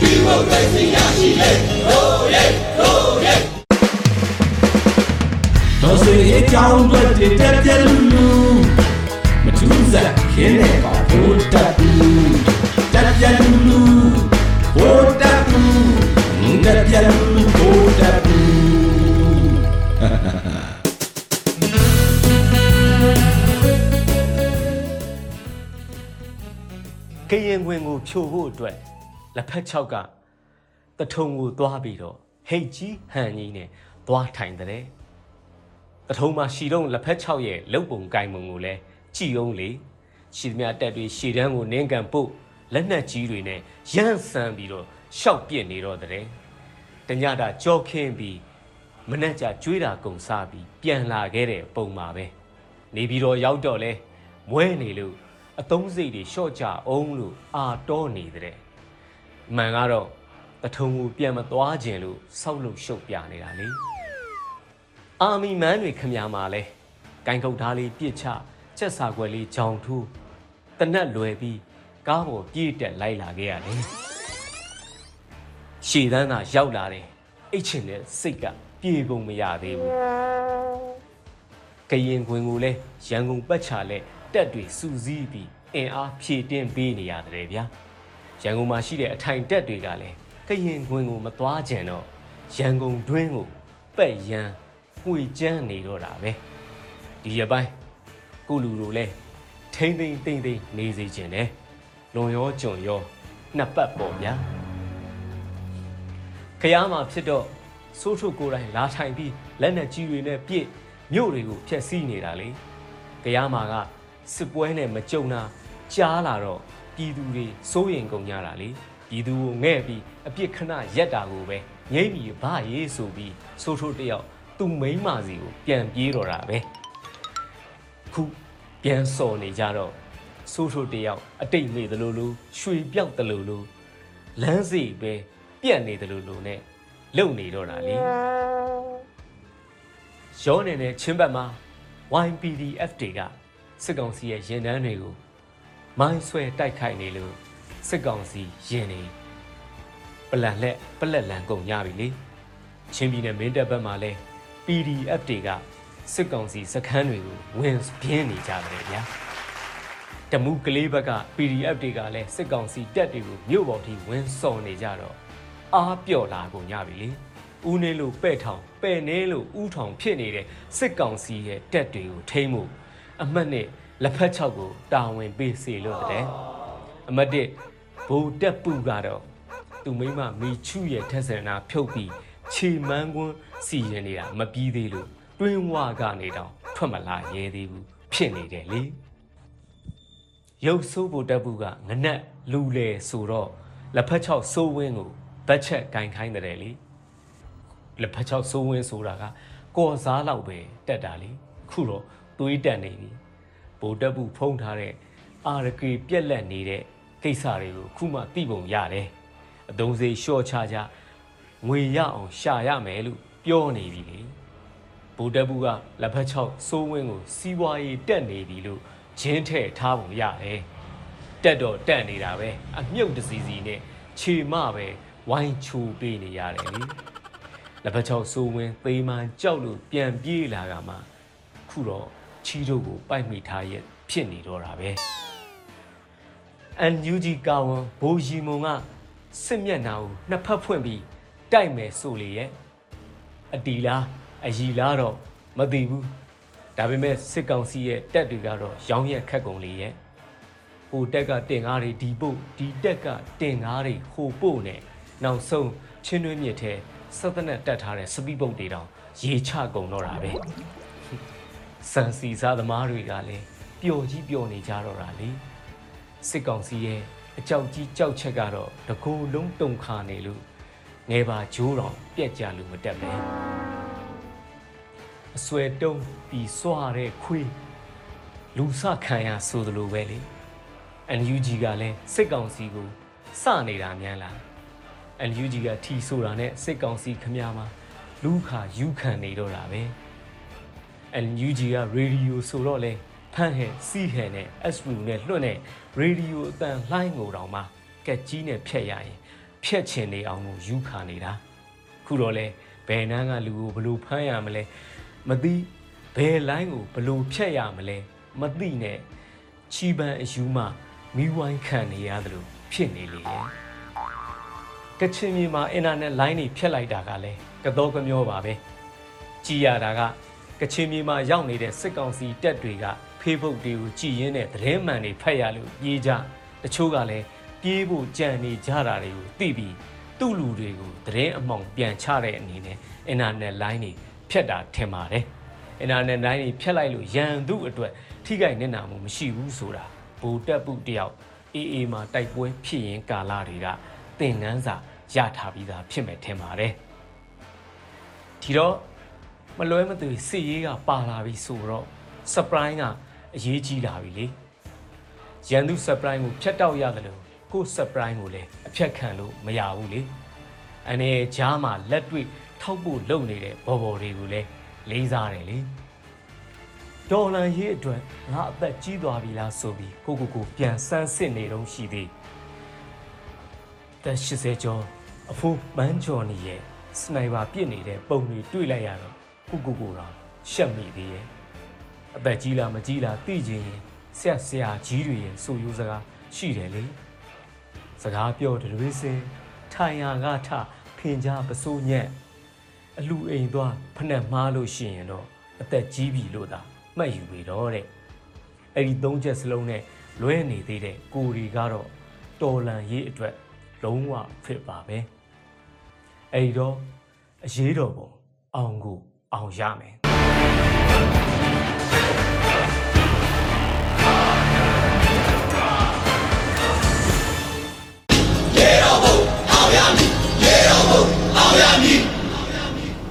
ဒီမိုကရေစီရရှိလေရိုးရဲရိုးရဲတော်စေအကြောင်းတွေတက်ပြက်လူလူမထူးစားခင်းနေပါဘိုးတက်ဘူးတက်ပြက်လူလူဘိုးတက်ဘူးတက်ပြက်လူလူဘိုးတက်ဘူးကရင်ခွင်ကိုဖြိုဖို့အတွက် လက်ဖက်ချောက်ကတထုံကိုသွားပြီးတော့ဟိတ်ကြီးဟန်ကြီးနဲ့သွားထိုင်တဲ့တထုံမှာရှီတော့လက်ဖက်ချောက်ရဲ့လုတ်ပုံကိုင်ပုံကိုလည်းကြည်အောင်လေရှီသမျှတက်တွေရှီတန်းကိုနင်းကန်ပုတ်လက်နက်ကြီးတွေနဲ့ရန့်ဆန်ပြီးတော့ရှောက်ပြစ်နေတော့တဲ့တညတာကြောခင်းပြီးမနဲ့ကြကျွေးတာကုံစားပြီးပြန်လာခဲ့တဲ့ပုံမှာပဲနေပြီးတော့ရောက်တော့လဲမွဲနေလို့အသုံးစိတ်တွေရှော့ကြအောင်လို့အာတော့နေတဲ့။ မှန်ကတော့တထုံကိုပြန်မသွားခြင်းလို့ဆောက်လို့ရှုပ်ပြနေတာလေ။အာမီမန်းတွေခမများမှာလဲဂိုင်ကုတ်သားလေးပြစ်ချချက်စာခွက်လေးကြောင်ထူးတနက်လွယ်ပြီးကားပေါ်ပြေးတက်လိုက်လာခဲ့ရတယ်။ရှည်တန်းသာရောက်လာတယ်။အိတ်ချင်တဲ့စိတ်ကပြေပုံမရသေးဘူး။ကရင်ခွင်ကိုလဲရန်ကုန်ပတ်ချလဲတက်တွေစူးစီးပြီးအင်အားဖြည့်တင်းပေးနေရတယ်ဗျာ ရန်ကုန်မှာရှိတဲ့အထိုင်တက်တွေကလည်းကရင်ခွင်ကိုမသွားကြံတော့ရန်ကုန်တွင်းကိုပက်ရန်ပွေကျန်းနေတော့တာပဲဒီရပိုင်းကိုလူတို့လဲထိမ့်သိမ့်သိမ့်သိမ့်နေစေခြင်းတယ်လွန်ရောကြုံရောနှစ်ပတ်ပေါ့ဗျာခရမှာဖြစ်တော့စိုးထုတ်ကိုယ်တိုင်လာထိုင်ပြီးလက်နဲ့ကြီးတွေနဲ့ပြည့်မြို့တွေကိုဖျက်ဆီးနေတာလေခရမှာကစစ်ပွဲနဲ့မကြုံတာကြားလာတော့ ပြည်သူတွေစိုးရင်ကုန်ကြတာလေပြည်သူကိုငဲ့ပြီးအပြစ်ခဏရက်တာကိုပဲငိမ့်ပြီးဗရေးဆိုပြီးစိုးထုတ်တယောက်သူ့မိန်းမစီကိုပြန်ပြေးတော့တာပဲခုပြန်စော်နေကြတော့စိုးထုတ်တယောက်အတိတ်မေ့သလိုလိုရွှေပြောက်သလိုလိုလမ်းစီပဲပြက်နေသလိုလိုနဲ့လုံနေတော့တာလေရောနေတဲ့ချင်းဘက်မှာ YPDF တွေကစစ်ကောင်စီရဲ့ရင်တန်းတွေကို မိုင်းဆွဲတိုက်ခိုက်နေလို့စစ်ကောင်စီရင်နေပလန်လက်ပလက်လန်ကုန်ရပြီလေချင်းပြည်နယ်မင်းတပ်ဘက်မှာလဲ PDF တွေကစစ်ကောင်စီစခန်းတွေကိုဝင်ပြင်းနေကြတယ်ဗျာတမှုကလေးဘက်က PDF တွေကလည်းစစ်ကောင်စီတပ်တွေကိုမြို့ပေါ်ထိဝင်စော်နေကြတော့အားပြော့လာကုန်ကြပြီလေဦးနေလို့ပဲ့ထောင်ပဲ့နေလို့ဥထောင်ဖြစ်နေတဲ့စစ်ကောင်စီရဲ့တပ်တွေကိုထိမ့်မှု အမှတ်နဲ့လက်ဖက်ချောက်ကိုတာဝန်ပေးစီလို့တဲ့အမှတ်တစ်ဘူတက်ပူကတော့သူမိမမီချူရဲ့ထက်ဆန္ဒဖြုတ်ပြီးခြေမန်းကွန်းစီရင်နေတာမပြီးသေးလို့တွင်းဝကနေတော့ထွက်မလာရဲသေးဘူးဖြစ်နေတယ်လေရုပ်ဆိုးဘူတက်ပူကငနက်လူလေဆိုတော့လက်ဖက်ချောက်စိုးဝင်းကိုဗတ်ချက်ကင်ခိုင်းတယ်လေလက်ဖက်ချောက်စိုးဝင်းဆိုတာကကော်စားလောက်ပဲတက်တာလေခုတော့ သွေးတက်နေပြီဗိုလ်တပ်ဘူးဖုံးထားတဲ့အာရကေပြက်လက်နေတဲ့ကိစ္စတွေကိုခုမှသိပုံရတယ်အတုံးစေလျှော့ချကြငွေရအောင်ရှာရမယ်လို့ပြောနေပြီလေဗိုလ်တပ်ဘူးကလက်ဖက်ချောက်စိုးဝင်းကိုစီးပွားရေးတက်နေပြီလို့ဂျင်းထဲ့ထားပုံရတယ်တက်တော့တက်နေတာပဲအမြုပ်တစီစီနဲ့ခြေမပဲဝိုင်းချူပေးနေရတယ်လေလက်ဖက်ချောက်စိုးဝင်းသေမှန်ကြောက်လို့ပြန်ပြေးလာကမှခုတော့ ချီတို့ကိုပိုက်မိထားရဲ့ဖြစ်နေတော့တာပဲအန်ယူဂျီကာဝန်ဘိုးရီမုံကစစ်မျက်နှာကိုနှစ်ဖက်ဖွင့်ပြီးတိုက်မယ်ဆိုလေရဲ့အတီလားအရီလားတော့မသိဘူးဒါပေမဲ့စစ်ကောင်စီရဲ့တက်တွေကတော့ရောင်းရက်ခက်ကုန်လေရဲ့ဟိုတက်ကတင်ကားတွေဒီပို့ဒီတက်ကတင်ကားတွေဟိုပို့နဲ့နောက်ဆုံးချင်းတွင်းမြစ်ထဲစက်သနက်တက်ထားတဲ့စပီးပုတ်တွေတောင်ရေချကုန်တော့တာပဲ စံစီစားသမားတွေကလည်းပျော်ကြီးပျော်နေကြတော့တာလေစစ်ကောင်စီရဲ့အကြောက်ကြီးကြောက်ချက်ကတော့တကူလုံးတုံခါနေလို့ငယ်ပါဂျိုးတော်ပြက်ကြလို့မတက်ပဲအဆွဲတုံးပြီးစွာတဲ့ခွေးလူစခံရဆိုသလိုပဲလေ NUG ကလည်းစစ်ကောင်စီကိုစနေတာများလား NUG ကထီဆိုတာနဲ့စစ်ကောင်စီခမရမှာလူခါယူခံနေတော့တာပဲ NUG ကရေဒီယိုဆိုတော့လဲဖန်ဟဲစီဟဲနဲ့ SU နဲ့လွှတ်နဲ့ရေဒီယိုအတန်လှိုင်းငိုတောင်မှကက်ကြီးနဲ့ဖြက်ရရင်ဖျက်ချင်နေအောင်ကိုယူခါနေတာခုတော့လဲဘယ်နှန်းကလူကိုဘယ်လိုဖမ်းရမလဲမသိဘယ်လိုင်းကိုဘယ်လိုဖျက်ရမလဲမသိနဲ့ချီပန်းအယူမှမိဝိုင်းခံနေရတယ်လို့ဖြစ်နေလေရဲ့ကချင်ပြည်မှာအင်တာနက်လိုင်းတွေဖျက်လိုက်တာကလည်းကတော့ကမျောပါပဲကြည်ရတာက ကချင်ပြည်မှာရောက်နေတဲ့စစ်ကောင်စီတပ်တွေက Facebook တွေကိုကြည်ရင်းနဲ့သတင်းမှန်တွေဖတ်ရလို့ပြေးကြတချို့ကလည်းပြေးဖို့ကြံနေကြတာတွေကိုသိပြီးသူ့လူတွေကိုသတင်းအမှောင်ပြန်ချတဲ့အနေနဲ့အင်တာနက်လိုင်းတွေဖျက်တာထင်ပါတယ်အင်တာနက်လိုင်းတွေဖျက်လိုက်လို့ရန်သူအတွက်ထိခိုက်နေနာမှုမရှိဘူးဆိုတာဘူတက်ပုတယောက်အေးအေးမှာတိုက်ပွဲဖြစ်ရင်ကာလာတွေကသင်ငန်းစာရထားပြီးသားဖြစ်မယ်ထင်ပါတယ်ဒီတော့ မလွဲမသွေစစ်ရေးကပါလာပြီဆိုတော့ surprise ကအရေးကြီးလာပြီလေရန်သူ surprise ကိုဖြတ်တောက်ရတယ်လို့ကိုယ် surprise ကိုလည်းအဖြတ်ခံလို့မရဘူးလေအနေဂျားမှာလက်တွေ့ထောက်ဖို့လုပ်နေတဲ့ဘော်ဘော်တွေကိုလည်းလေးစားတယ်လေဒေါ်လာရေးအတွက်ငါအသက်ကြီးသွားပြီလားဆိုပြီးကိုကိုကိုပြန်ဆန်းစစ်နေတော့ရှိသေးသက်80ကျော်အဖိုးပန်းကျော်နေရဲ့စနိုက်ပါပစ်နေတဲ့ပုံတွေတွေ့လိုက်ရတော့ ကိုကိုကိုတော့ရှက်မိသေးရဲ့အသက်ကြီးလားမကြီးလားသိချင်ရင်ဆက်ဆရာကြီးတွေရဲ့ဆိုရိုးစကားရှိတယ်လေစကားပြောတဲ့တွေစင်ထိုင်ရာကထဖင်ကြားပစိုးညက်အလူအိမ်သွားဖနှက်မှားလို့ရှိရင်တော့အသက်ကြီးပြီလို့သာမှတ်ယူပြီတော့တဲ့အဲ့ဒီသုံးချက်စလုံးနဲ့လွဲနေသေးတဲ့ကိုရီကတော့တော်လန်ရေးအတွက်လုံးဝဖြစ်ပါပဲအဲ့ဒီတော့အရေးတော်ပုံအောင်ကို အောင်ရမယ်ရေတော်ဘုံအောင်ရမည်ရေတော်ဘုံအောင်ရမည်